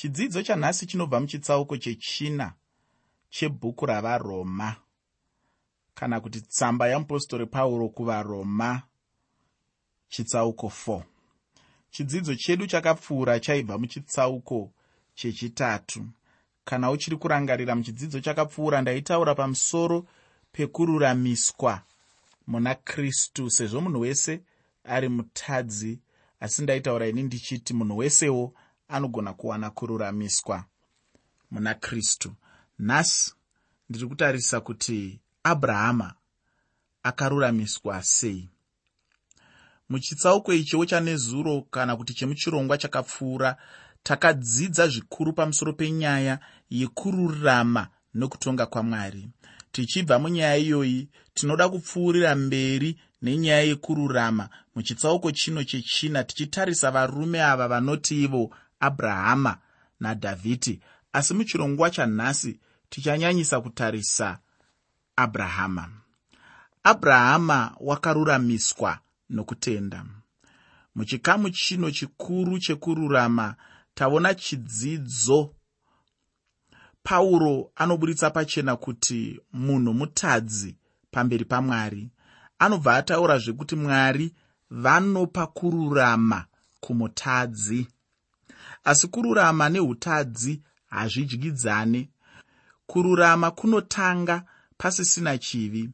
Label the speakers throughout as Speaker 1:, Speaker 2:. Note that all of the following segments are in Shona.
Speaker 1: chidzidzo chanhasi chinobva muchitsauko chechina chebhuku ravaroma kana kuti tsamba yamupostori pauro kuvaroma chitsauko 4 chidzidzo chedu chakapfuura chaibva muchitsauko chechitatu kana uchiri kurangarira muchidzidzo chakapfuura ndaitaura pamusoro pekururamiswa muna kristu sezvo munhu wese ari mutadzi. Asi ndaitaura ini ndichiti munhu wesewo anogona kuwana kururamiswa muna kristu. Nhasi ndiri kutarisa kuti abrahama akaruramiswa sei. Muchitsauko ichiwo chanezuro kana kuti chemuchirongwa chakapfuura takadzidza zvikuru pamusoro penyaya yekururama nokutonga kwamwari. Tichibva munyaya iyoyi tinoda kupfuurira mberi nenyaya yekururama. Muchitsauko chino chechina tichitarisa varume ava vanoti ivo abrahama nadhavhidhi. Asi muchirongwa chanhasi tichanyanyisa kutarisa abrahama. Abrahama wakaruramiswa nokutenda. Muchikamu chino chikuru chekururama taona chidzidzo. Pauro anoburitsa pachena kuti munhu mutadzi pamberi pamwari. Anobva ataura zvekuti mwari vanopa kururama kumutadzi asi kururama neutadzi hazvidyidzane kururama kunotanga pasisina chivi.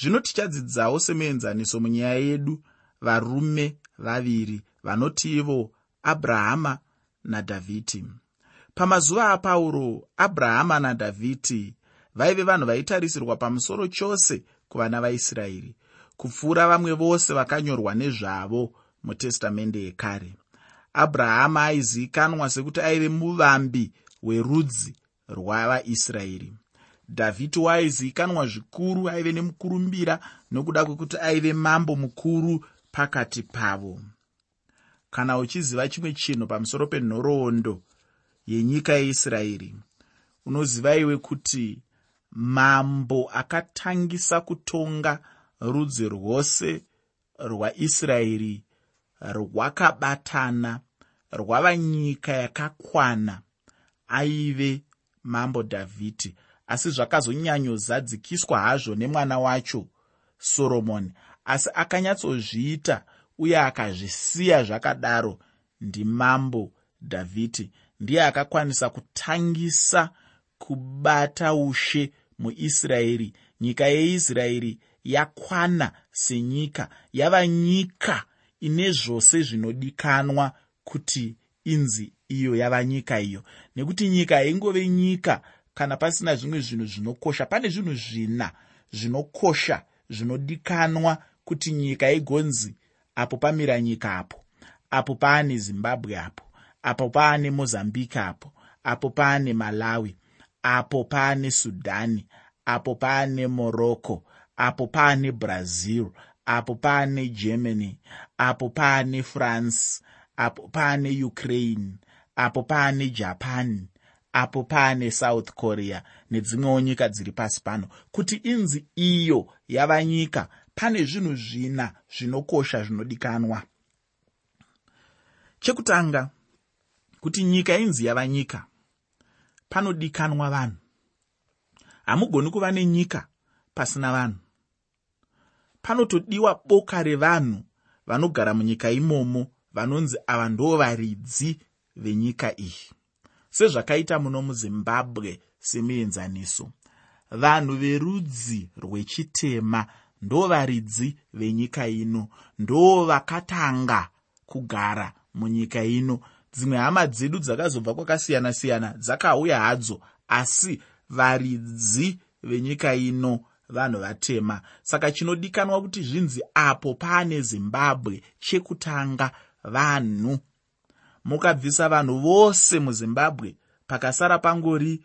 Speaker 1: Zvino tichadzidzawo semuenzaniso munyaya yedu varume vaviri vanoti ivo abrahama nadhavhidhi pamazuva apauro abrahama nadhavhidhi vaive vanhu vaitarisirwa pamusoro chose kuvana vaisraeri kupfuura vamwe vose vakanyorwa nezvavo mutestamende yekare abrahama aizivikanwa sekuti aive muvambi werudzi rwavaisraeri. Dhavhidhi waaizivikanwa zvikuru aive nemukurumbira nokuda kwekuti aive mambo mukuru pakati pavo. Kana uchiziva chimwe chinhu pamusoro penhoroondo yenyika yeisraeri unoziva iwe kuti mambo akatangisa kutonga rudzi rwose rwaisraeri rwakabatana rwava nyika yakakwana aive mambo dhavhidhi asi zvakazonyanyozadzikiswa hazvo nemwana wacho soromoni asi akanyatsozviita uye akazvisiya zvakadaro ndimambo dhavhidhi ndiye akakwanisa kutangisa kubata ushe muisraeri. Nyika yeisraeri yakwana senyika yava nyika ine zvose zvinodikanwa kuti inzi iyo yava nyika iyo. Nekuti nyika haingove nyika kana pasina zvimwe zvinhu zvinokosha. Pane zvinhu zvina zvinokosha zvinodikanwa kuti nyika igonzi apo pamira nyika apo apo paane zimbabwe apo apo paane mozambique apo apo paane malawi apo paane sudhani apo paane morocco apo paane brazil apo paane germany apo paane france apo paane ukraine apo paane japan apo paane south korea nedzimwewo nyika dziri pasi pano. Kuti inzi iyo yava nyika pane zvinhu zvina zvinokosha zvinodikanwa. Chekutanga kuti nyika inzi yava nyika panodikanwa vanhu. Hamugoni kuva nenyika pasina vanhu. Panotodiwa boka revanhu vanogara munyika imomo vanonzi ava ndo varidzi venyika iyi. Sezvakaita muno muzimbabwe semuenzaniso vanhu verudzi rwechitema ndo varidzi venyika ino ndo vakatanga kugara munyika ino. Dzimwe hama dzedu dzakazobva kwakasiyana-siyana dzakauya hadzo asi varidzi venyika ino vanhu vatema. Saka chinodikanwa kuti zvinzi apo paane zimbabwe chekutanga vanhu. Mukabvisa vanhu vose muzimbabwe pakasara pangori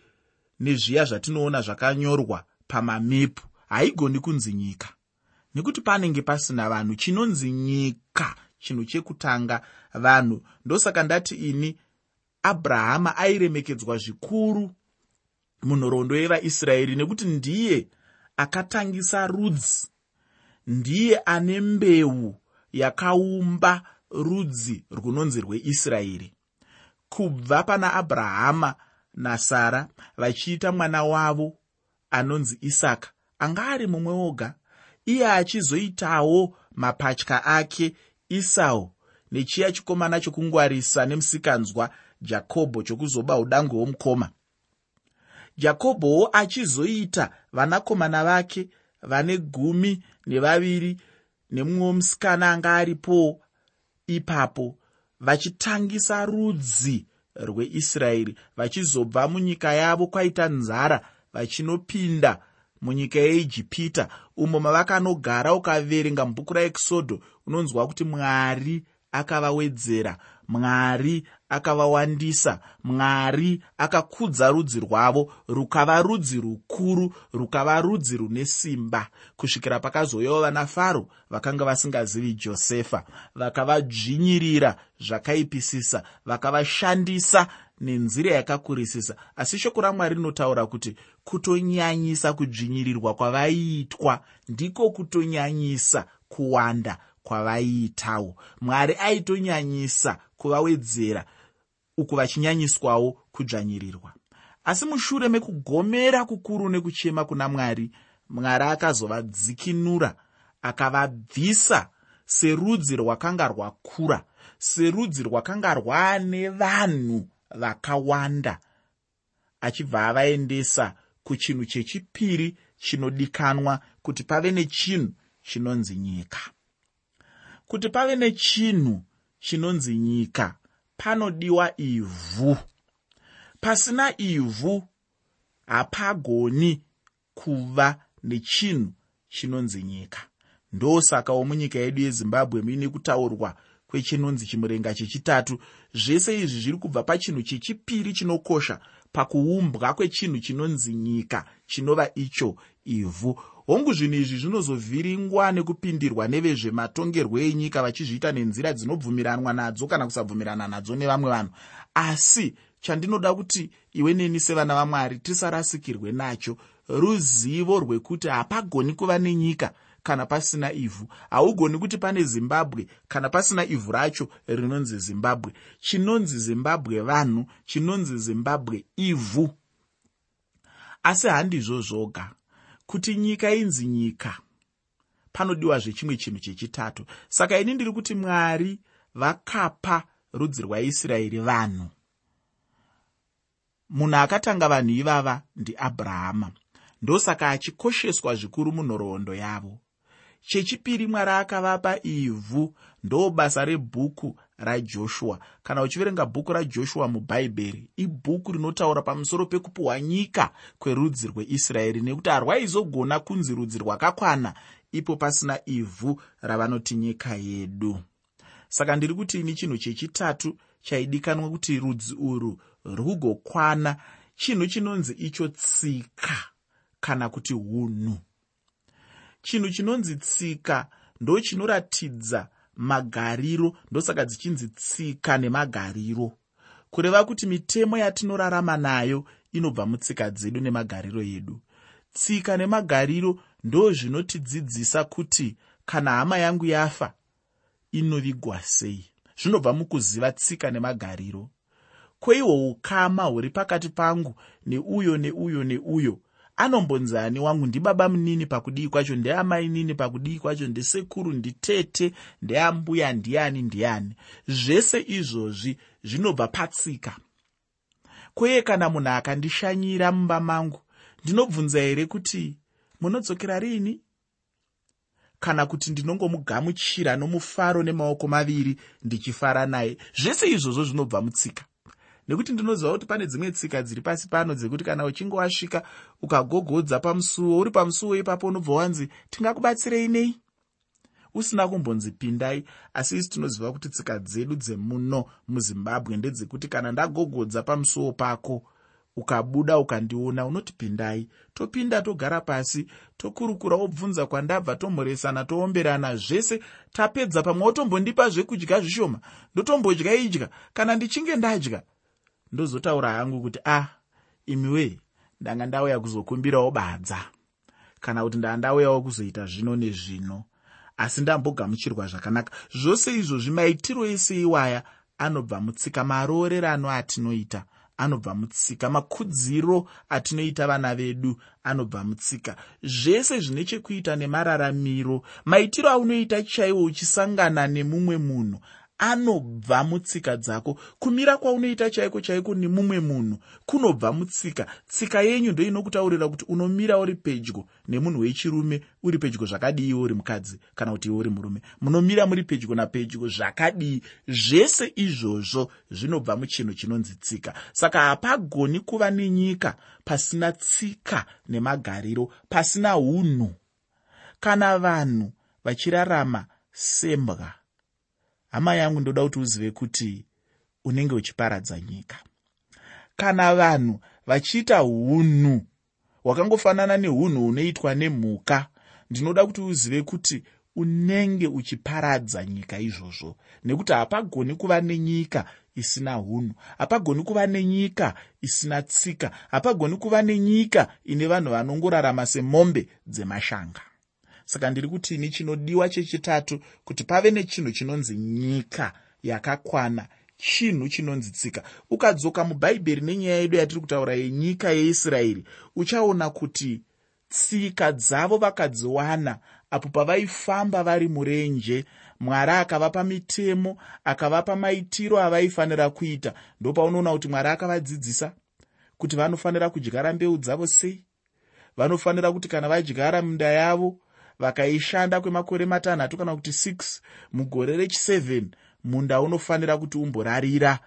Speaker 1: nezviya zvatinoona zvakanyorwa pamamepu. Haigoni kunzi nyika. Nekuti panenge pasina vanhu chinonzi nyika chinhu chekutanga vanhu. Ndosaka ndati ini abrahama airemekedzwa zvikuru munhoroondo yevaisraeri nekuti ndiye akatangisa rudzi. Ndiye ane mbeu yakaumba rudzi runonzi rweisraeri. Kubva pana abrahama nasara vachiita mwana wavo anonzi isaka anga ari mumwe woga. Iye achizoitawo mapatya ake isau nechiya chikomana chokungwarisa nemusikanzwa jakobho chokuzoba udangwe womukoma jakobhowo achizoita vanakomana vake vane gumi nevaviri nemumwe womusikana anga aripowo ipapo vachitangisa rudzi rweisraeri vachizobva munyika yavo kwaita nzara vachinopinda munyika yeijipita. Umo mavakanogara ukaverenga mubhuku raekisodho unonzwa kuti mwari akavawedzera mwari akavawandisa mwari akakudza rudzi rwavo rukava rudzi rukuru rukava rudzi rune simba. Kusvikira pakazoyawo vanafaro vakanga vasingazivi josefa vakavadzvinyirira zvakaipisisa vakavashandisa nenzira yakakurisisa. Asi shoko ramwari rinotaura kuti kutonyanyisa kudzvinyirirwa kwavaiitwa ndiko kutonyanyisa kuwanda kwavaiitawo mwari aitonyanyisa kuvawedzera uku vachinyanyiswawo kudzvanyirirwa. Asi mushure mekugomera kukuru nekuchema kuna mwari mwari akazovadzikinura akavabvisa serudzi rwakanga rwakura serudzi rwakanga rwaane vanhu vakawanda achibva avaendesa kuchinhu chechipiri chinodikanwa kuti pave nechinhu chinonzi nyika kuti pave nechinhu chinonzi nyika. Panodiwa ivhu. Pasina ivhu hapagoni kuva nechinhu chinonzi nyika. Ndosakawo munyika yedu yezimbabwe muine kutaurwa kwechinonzi chimurenga chechitatu. Zvese izvi zviri kubva pachinhu chechipiri chinokosha pakuumbwa kwechinhu chinonzi nyika chinova icho ivhu hongu zvinhu izvi zvinozovhiringwa nekupindirwa nevezvematongerwo enyika vachizviita nenzira dzinobvumiranwa nadzo kana kusabvumirana nadzo nevamwe vanhu. Asi chandinoda kuti iwe neni sevana vamwari tisarasikirwe nacho ruzivo rwekuti hapagoni kuva nenyika kana pasina ivhu. Haugoni kuti pane zimbabwe kana pasina ivhu racho rinonzi zimbabwe. Chinonzi zimbabwe vanhu chinonzi zimbabwe ivhu. Asi handizvo zvoga kuti nyika inzi nyika. Panodiwazve chimwe chinhu chechitatu. Saka ini ndiri kuti mwari vakapa rudzi rwaisraeri vanhu. Munhu akatanga vanhu ivava ndiabrahama ndosaka achikosheswa zvikuru munhoroondo yavo. Chechipiri mwari akavapa ivhu ndo basa rebhuku rajoshua. Kana uchiverenga bhuku rajoshua mubhaibheri ibhuku rinotaura pamusoro pekupiwa nyika kwerudzi rweisraeri nekuti harwaizogona kunzi rudzi rwakakwana ipo pasina ivhu ravanoti nyika yedu. Saka ndiri kuti ini chinhu chechitatu chaidikanwa kuti rudzi urwu rugokwana chinhu chinonzi icho tsika kana kuti unhu chinhu chinonzi tsika ndo chinoratidza magariro ndosaka dzichinzi tsika nemagariro. Kureva kuti mitemo yatinorarama nayo inobva mutsika dzedu nemagariro edu. Tsika nemagariro ndo zvinotidzidzisa kuti kana hama yangu yafa inovigwa sei. Zvinobva mukuziva tsika nemagariro. Kweihwo ukama huri pakati pangu neuyo neuyo neuyo anombonzi ani wangu ndibaba munini pakudii kwacho? Ndeamai nini pakudii kwacho? Ndesekuru nditete ndeambuya ndiani ndiani zvese izvozvi zvinobva patsika. Kweye kana munhu akandishanyira mumba mangu ndinobvunza here kuti munodzokera riini kana kuti ndinongomugamuchira nomufaro nemaoko maviri ndichifara naye? Zvese izvozvo zvinobva mutsika nekuti ndinoziva kuti pane dzimwe tsika dziri pasi pano dzekuti kana uchinge wasvika ukagogodza pamusuwo uri pamusuwo ipapo unobva wanzi tingakubatsirei nei usina kumbonzi pindai. Asi isi tinoziva kuti tsika dzedu dzemuno muzimbabwe ndedzekuti kana ndagogodza pamusuwo pako ukabuda ukandiona unoti pindai. Topinda togara pasi tokurukura wobvunza kwandabva tomhoresana toomberana zvese tapedza pamwe wotombondipa zvekudya zvishoma. Ndotombodya idya. Kana ndichinge ndadya ndozotaura hangu kuti a ah, imiwe ndanga ndauya kuzokumbirawo badza. Kana kuti ndaa ndauyawo kuzoita zvino nezvino. Asi ndambogamuchirwa zvakanaka. Zvose izvozvi maitiro ese iwaya anobva mutsika maroorerano atinoita anobva mutsika makudziro atinoita vana vedu anobva mutsika. Zvese zvine chekuita nemararamiro. Maitiro aunoita chaiwo uchisangana nemumwe munhu anobva mutsika dzako. Kumira kwaunoita chaiko chaiko nemumwe munhu kunobva mutsika. Tsika yenyu ndo inokutaurira kuti unomira uri pedyo nemunhu wechirume uri pedyo zvakadii iwe uri mukadzi kana kuti iwe uri murume. Munomira muri pedyo napedyo zvakadii. Zvese izvozvo zvinobva muchinhu chinonzi tsika. Saka hapagoni kuva nenyika pasina tsika nemagariro pasina unhu kana vanhu vachirarama sembwa hama yangu ndoda kuti uzive kuti unenge uchiparadza nyika. Kana vanhu vachiita unhu hwakangofanana neunhu hunoitwa nemhuka ndinoda kuti uzive kuti unenge uchiparadza nyika izvozvo. Nekuti hapagoni kuva nenyika isina unhu hapagoni kuva nenyika isina tsika hapagoni kuva nenyika ine vanhu vanongorarama semombe dzemashanga saka ndiri kutini chinodiwa chechitatu kuti pave nechinhu chinonzi nyika yakakwana chinhu chinonzi tsika. Ukadzoka mubhaibheri nenyaya yedu yatiri kutaura yenyika yeisraeri uchaona kuti tsika dzavo vakadziwana apo pavaifamba vari murenje. Mwari akavapa mitemo akavapa maitiro avaifanira kuita. Ndopaunoona kuti mwari akavadzidzisa kuti vanofanira kudyara mbeu dzavo sei? Vanofanira kuti kana vadyara minda yavo vakaishanda kwemakore matanhatu kana kuti 6 mugore rechi7 munda unofanira kuti umborarira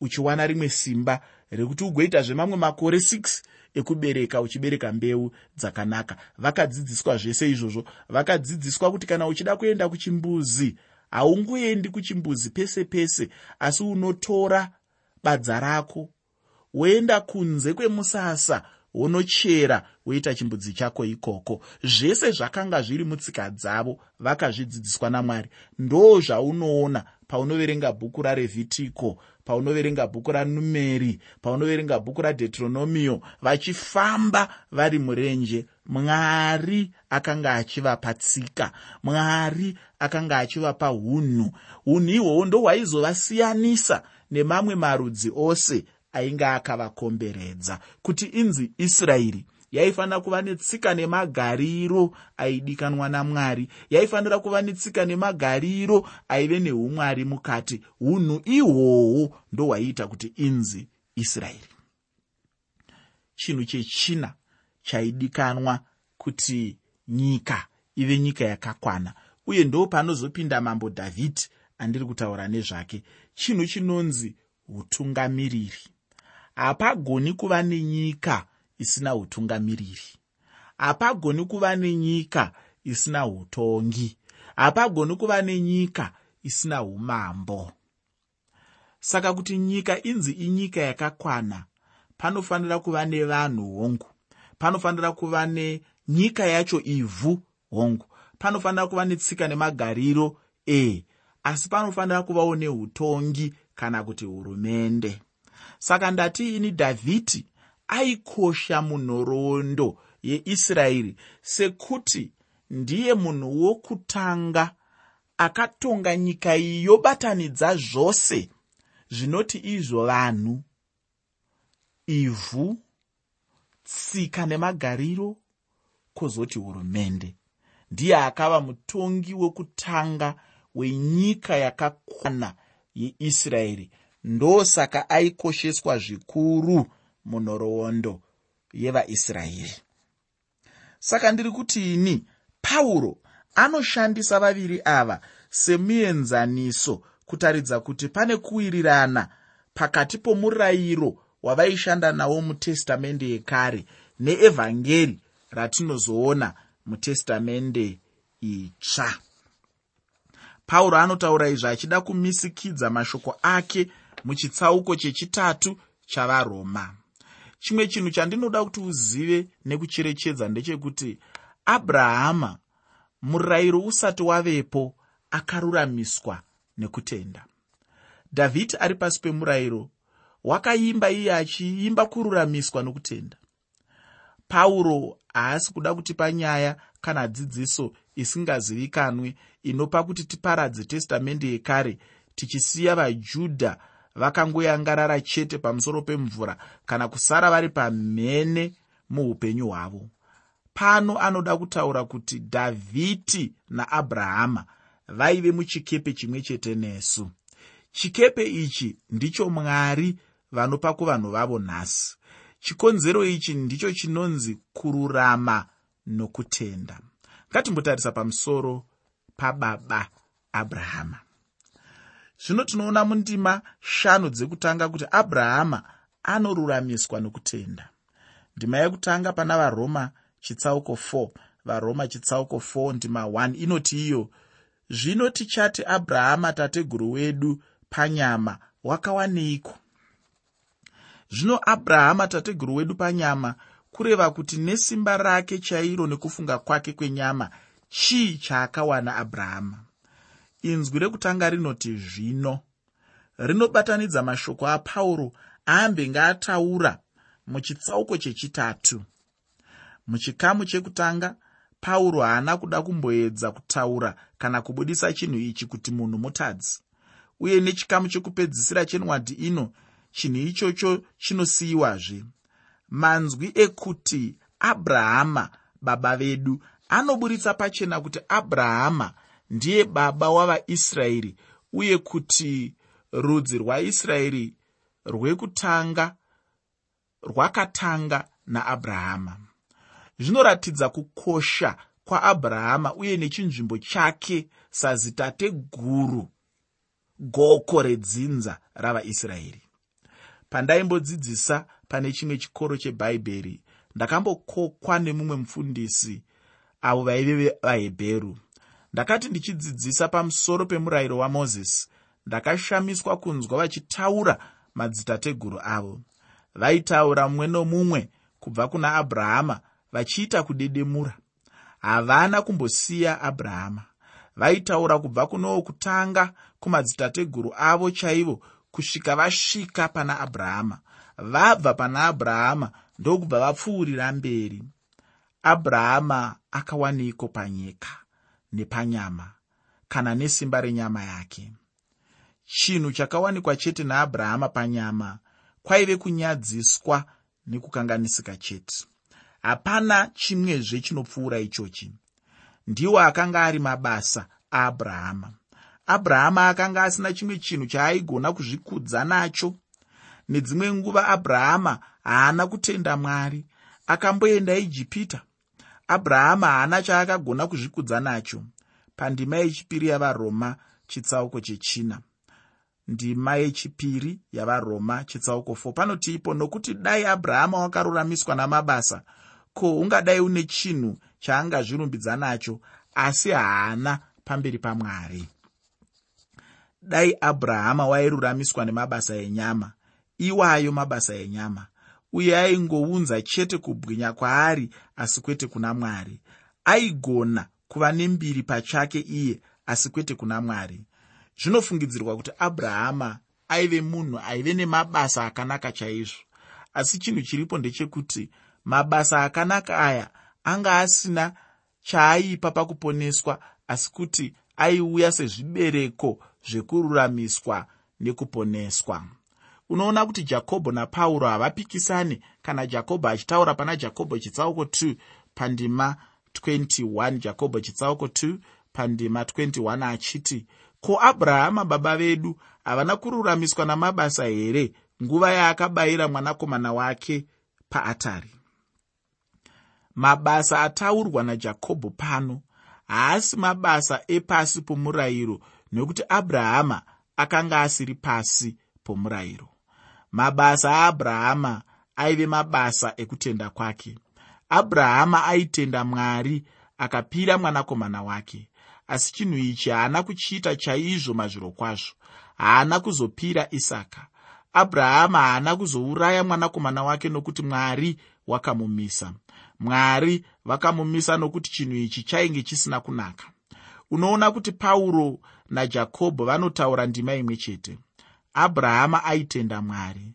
Speaker 1: uchiwana rimwe simba rekuti ugoita zvemamwe makore 6 ekubereka uchibereka mbeu dzakanaka. Vakadzidziswa zvese izvozvo. Vakadzidziswa kuti kana uchida kuenda kuchimbuzi haungoendi kuchimbuzi pese pese asi unotora badza rako. Woenda kunze kwemusasa wonochera woita chimbudzi chako ikoko. Zvese zvakanga zviri mutsika dzavo vakazvidzidziswa namwari. Ndo zvaunoona paunoverenga bhuku rarevhitiko paunoverenga bhuku ranumeri paunoverenga bhuku radheteronomio vachifamba vari murenje. Mwari akanga achivapa tsika. Mwari akanga achivapa unhu. Unhu ihwohwo ndohwaizovasiyanisa nemamwe marudzi ose ainge akavakomberedza kuti inzi israeri yaifanira kuva netsika nemagariro aidikanwa namwari yaifanira kuva netsika nemagariro aive neumwari mukati. Unhu ihwohwo ndohwaiita kuti inzi israeri. Chinhu chechina chaidikanwa kuti nyika ive nyika yakakwana uye ndo panozopinda mambo dhavhidhi andiri kutaura nezvake. Chinhu chinonzi utungamiriri hapagoni kuva nenyika isina utungamiriri hapagoni kuva nenyika isina utongi hapagoni kuva nenyika isina umambo saka kuti nyika inzi inyika yakakwana panofanira kuva nevanhu hongu. Panofanira kuva nenyika yacho ivhu hongu. Panofanira kuva netsika nemagariro e asi panofanira kuvawo neutongi kana kuti hurumende saka ndati ini dhavhidhi aikosha munhoroondo yeisraeri sekuti ndiye munhu wokutanga akatonga nyika iyi yobatanidza zvose zvinoti izvo vanhu ivhu tsika nemagariro kwozoti hurumende. Ndiye akava mutongi wekutanga wenyika yakakwana yeisraeri ndosaka aikosheswa zvikuru munhoroondo yevaisraeri. Saka ndiri kuti ini pauro anoshandisa vaviri ava semuenzaniso kutaridza kuti pane kuwirirana pakati pomurayiro wavaishanda nawo mutestamende yekare neevhangeri ratinozoona mutestamende itsva. Pauro anotaura izvi achida kumisikidza mashoko ake muchitsauko chechitatu chavaroma. Chimwe chinhu chandinoda kuti uzive nekucherechedza ndechekuti abrahama murayiro usati wavepo akaruramiswa nekutenda. Dhavhidhi ari pasi pemurayiro wakaimba iye achiimba kururamiswa nokutenda. Pauro haasi kuda kutipa nyaya kana dzidziso isingazivikanwi inopa kuti tiparadze testamende yekare tichisiya vajudha vakangoyangarara chete pamusoro pemvura kana kusara vari pamhene muupenyu hwavo. Pano anoda kutaura kuti dhavhidi naabrahama vaive muchikepe chimwe chete nesu. Chikepe ichi ndicho mwari vanopa kuvanhu vavo nhasi. Chikonzero ichi ndicho chinonzi kururama nokutenda. Ngatimbotarisa pamusoro pababa abrahama zvino tinoona mundima shanu dzekutanga kuti abrahama anoruramiswa nokutenda. Ndima yekutanga pana varoma chitsauko 4 varoma chitsauko 4 ndima 1 inoti iyo zvino tichati abrahama tateguru wedu panyama wakawaneiko? Zvino abrahama tateguru wedu panyama kureva kuti nesimba rake chairo nekufunga kwake kwenyama chii chaakawana abrahama inzwi rekutanga rinoti zvino. Rinobatanidza mashoko apauro aambe ngaataura muchitsauko chechitatu. Muchikamu chekutanga pauro haana kuda kumboedza kutaura kana kubudisa chinhu ichi kuti munhu mutadzi. Uye nechikamu chekupedzisira chenwadhi ino chinhu ichocho chinosiyiwazve. Manzwi ekuti abrahama baba vedu anoburitsa pachena kuti abrahama ndiye baba wavaisraeri uye kuti rudzi rwaisraeri rwekutanga rwakatanga naabrahama. Zvinoratidza kukosha kwaabrahama uye nechinzvimbo chake sazitate goko redzinza ravaisraeri. Pandaimbodzidzisa pane chimwe chikoro chebhaibheri ndakambokokwa nemumwe mufundisi avo vaive vahebheru ndakati ndichidzidzisa pamusoro pemurayiro wamozisi ndakashamiswa kunzwa vachitaura madzitateguru avo. Vaitaura mumwe nomumwe kubva kuna abrahama vachiita kudedemura. Havana kumbosiya abrahama vaitaura kubva kunowo kutanga kumadzitateguru avo chaivo kusvika vasvika pana abrahama vabva pana abrahama ndokubva vapfuurira mberi. Abrahama akawaniko panyika nepanyama kana nesimba renyama yake. Chinhu chakawanikwa chete naabrahama panyama kwaive kunyadziswa nekukanganisika chete. Hapana chimwezve chinopfuura ichochi. Ndiwo akanga ari mabasa aabrahama abrahama akanga asina chimwe chinhu chaaigona kuzvikudza nacho. Nedzimwe nguva abrahama haana kutenda mwari akamboenda ijipita abrahama haana chaakagona kuzvikudza nacho. Pandima yechipiri yavaroma chitsauko chechina. Ndima yechipiri yavaroma chitsauko 4 panoti ipo nokuti dai abrahama wakaruramiswa namabasa ko ungadai une chinhu chaangazvirumbidza nacho asi haana pamberi pamwari? Dai abrahama wairuramiswa nemabasa enyama. Iwayo mabasa enyama uye aingounza chete kubwinya kwaari asi kwete kuna mwari. Aigona kuva nembiri pachake iye asi kwete kuna mwari. Zvinofungidzirwa kuti abrahama aive munhu aive nemabasa akanaka chaizvo. Asi chinhu chiripo ndechekuti mabasa akanaka aya anga asina chaaipa pakuponeswa asi kuti aiuya sezvibereko zvekururamiswa nekuponeswa unoona kuti jakobho napauro havapikisani kana jakobho achitaura pana jakobho chitsauko 2 pandima 21 jakobho chitsauko 2 pandima 21 achiti ko abrahama baba vedu havana kururamiswa namabasa here nguva yaakabayira mwanakomana wake paatari mabasa ataurwa najakobho pano haasi mabasa epasi pomurayiro nokuti abrahama akanga asiri pasi pomurayiro mabasa aabrahama aive mabasa ekutenda kwake. Abrahama aitenda mwari akapira mwanakomana wake. Asi chinhu ichi haana kuchiita chaizvo mazviro kwazvo. Haana kuzopira isaka. Abrahama haana kuzouraya mwanakomana wake nokuti mwari wakamumisa. Mwari vakamumisa nokuti chinhu ichi chainge chisina kunaka. Unoona kuti pauro najakobho vanotaura ndima imwe chete abrahama aitenda mwari.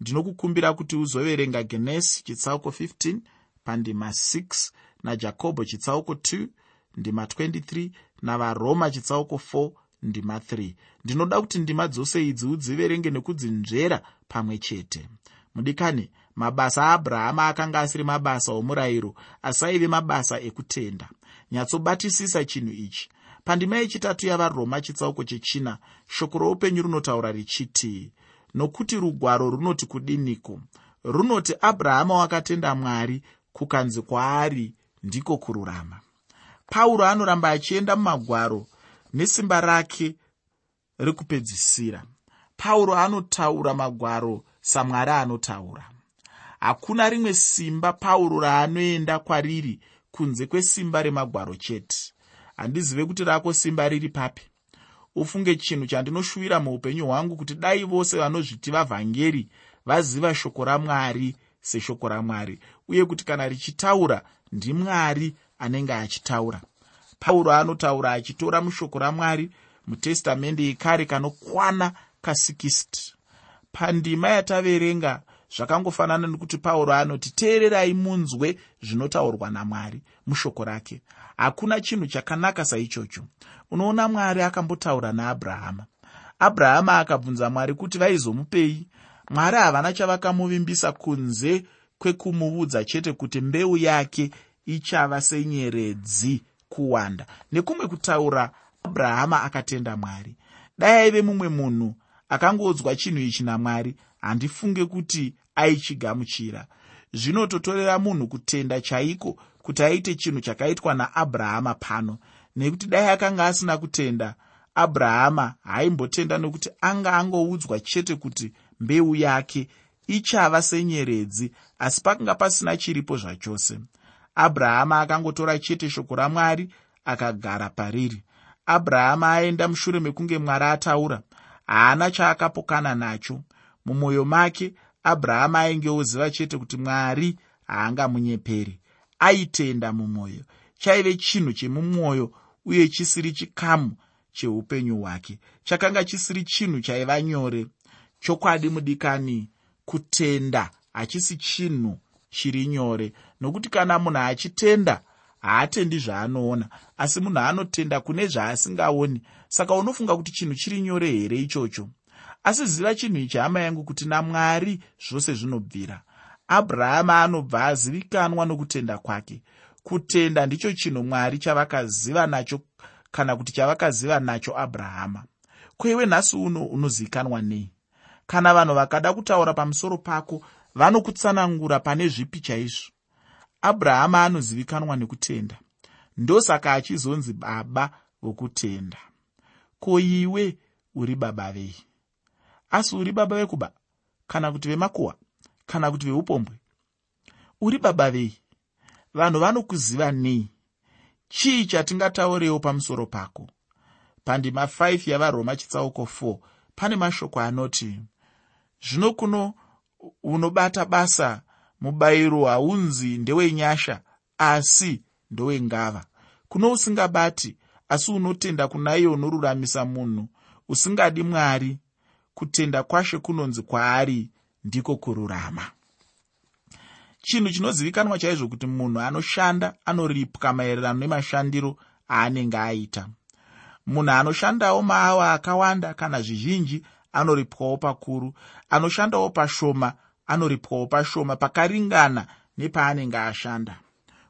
Speaker 1: Ndinokukumbira kuti uzoverenga genesi chitsauko 15 pandima 6 najakobho chitsauko 2 ndima 23 navaroma chitsauko 4 ndima 3 ndinoda kuti ndima dzose idzi udziverenge nekudzinzvera pamwe chete. Mudikani mabasa aabrahama akanga asiri mabasa omurayiro asi aive mabasa ekutenda. Nyatsobatisisa chinhu ichi pandima yechitatu yavaroma chitsauko chechina shoko roupenyu runotaura richiti nokuti rugwaro runoti kudiniko? Runoti abrahama wakatenda mwari kukanzi kwaari ndiko kururama. Pauro anoramba achienda mumagwaro nesimba rake rekupedzisira. Pauro anotaura magwaro samwari anotaura. Hakuna rimwe simba pauro raanoenda kwariri kunze kwesimba remagwaro chete handizive kuti rako simba riri papi. Ufunge chinhu chandinoshuvira muupenyu hwangu kuti dai vose vanozviti vavhangeri vaziva shoko ramwari seshoko ramwari uye kuti kana richitaura ndimwari anenge achitaura. Pauro anotaura achitora mushoko ramwari mutestamende yekare kanokwana ka60 pandima yataverenga zvakangofanana nekuti pauro anoti teererai munzwe zvinotaurwa namwari mushoko rake. Hakuna chinhu chakanaka saichocho. Unoona mwari akambotaura naabrahama. Abrahama akabvunza mwari kuti vaizomupei? Mwari havana chavakamuvimbisa kunze kwekumuudza chete kuti mbeu yake ichava senyeredzi kuwanda. Nekumwe kutaura abrahama akatenda mwari. Dai aive mumwe munhu akangodzwa chinhu ichi namwari. Handifunge kuti aichigamuchira. Zvinototorera munhu kutenda chaiko kuti aite chinhu chakaitwa naabrahama pano. Nekuti dai akanga asina kutenda abrahama haimbotenda nokuti anga angoudzwa chete kuti mbeu yake ichava senyeredzi asi pakanga pasina chiripo zvachose. Abrahama akangotora chete shoko ramwari akagara pariri. Abrahama aenda mushure mekunge mwari ataura haana chaakapokana nacho. Mumwoyo make abrahama ainge oziva chete kuti mwari haangamunyeperi aitenda mumwoyo. Chaive chinhu chemumwoyo uye chisiri chikamu cheupenyu hwake. Chakanga chisiri chinhu chaiva nyore. Chokwadi mudikani kutenda hachisi chinhu chiri nyore. Nokuti kana munhu achitenda haatendi zvaanoona. Asi munhu anotenda kune zvaasingaoni saka unofunga kuti chinhu chiri nyore here ichocho asi ziva chinhu ichi hama yangu kuti namwari zvose zvinobvira. Abrahama anobva azivikanwa nokutenda kwake. Kutenda ndicho chinhu mwari chavakaziva nacho kana kuti chavakaziva nacho abrahama kweiwe nhasi uno unozivikanwa nei? Kana vanhu vakada kutaura pamusoro pako vanokutsanangura pane zvipi chaizvo? Abrahama anozivikanwa nekutenda. Ndosaka achizonzi baba vokutenda. Ko iwe uri baba vei asi uri baba vekuba kana kuti vemakuhwa kana kuti veupombwe uri baba vei? Vanhu vanokuziva nei? Chii chatingataurewo pamusoro pako? Pandima 5 yavaroma chitsauko 4 pane mashoko anoti zvino kuno unobata basa mubayiro haunzi ndewenyasha asi ndowengava kuno usingabati asi unotenda kuna iye unoruramisa munhu usingadi mwari kutenda kwashe kunonzi kwaari ndiko kururama. Chinhu chinozivikanwa chaizvo kuti munhu anoshanda anoripwa maererano nemashandiro aanenge aita. Munhu anoshandawo maawa akawanda kana zvizhinji anoripwawo pakuru anoshandawo pashoma anoripwawo pashoma pakaringana nepaanenge ashanda.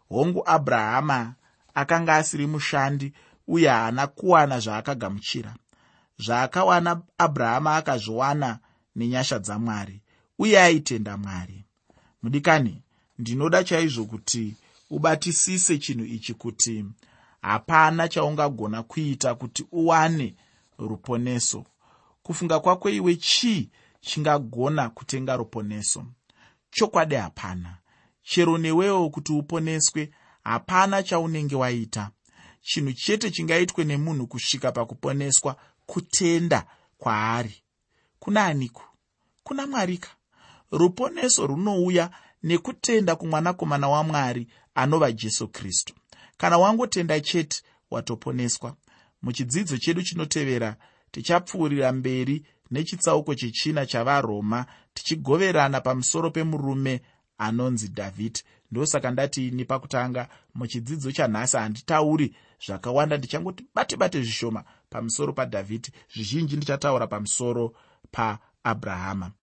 Speaker 1: Hongu abrahama akanga asiri mushandi uye haana kuwana zvaakagamuchira zvaakawana abrahama akazviwana nenyasha dzamwari uye aitenda mwari. Mudikani ndinoda chaizvo kuti ubatisise chinhu ichi kuti hapana chaungagona kuita kuti uwane ruponeso. Kufunga kwako iwe chii chingagona kutenga ruponeso? Chokwadi hapana. Chero newewo kuti uponeswe hapana chaunenge waita. Chinhu chete chingaitwe nemunhu kusvika pakuponeswa kutenda kwaari. Kuna aniko? Kuna mwarika ruponeso runouya nekutenda kumwanakomana wamwari anova jesu kristu. Kana wangotenda chete watoponeswa. Muchidzidzo chedu chinotevera tichapfuurira mberi nechitsauko chechina chavaroma tichigoverana pamusoro pemurume anonzi dhavhidhi ndosaka ndati ini pakutanga muchidzidzo chanhasi handitauri zvakawanda ndichangoti bate bate zvishoma pamusoro padhavhidhi. Zvizhinji ndichataura pamusoro paabrahama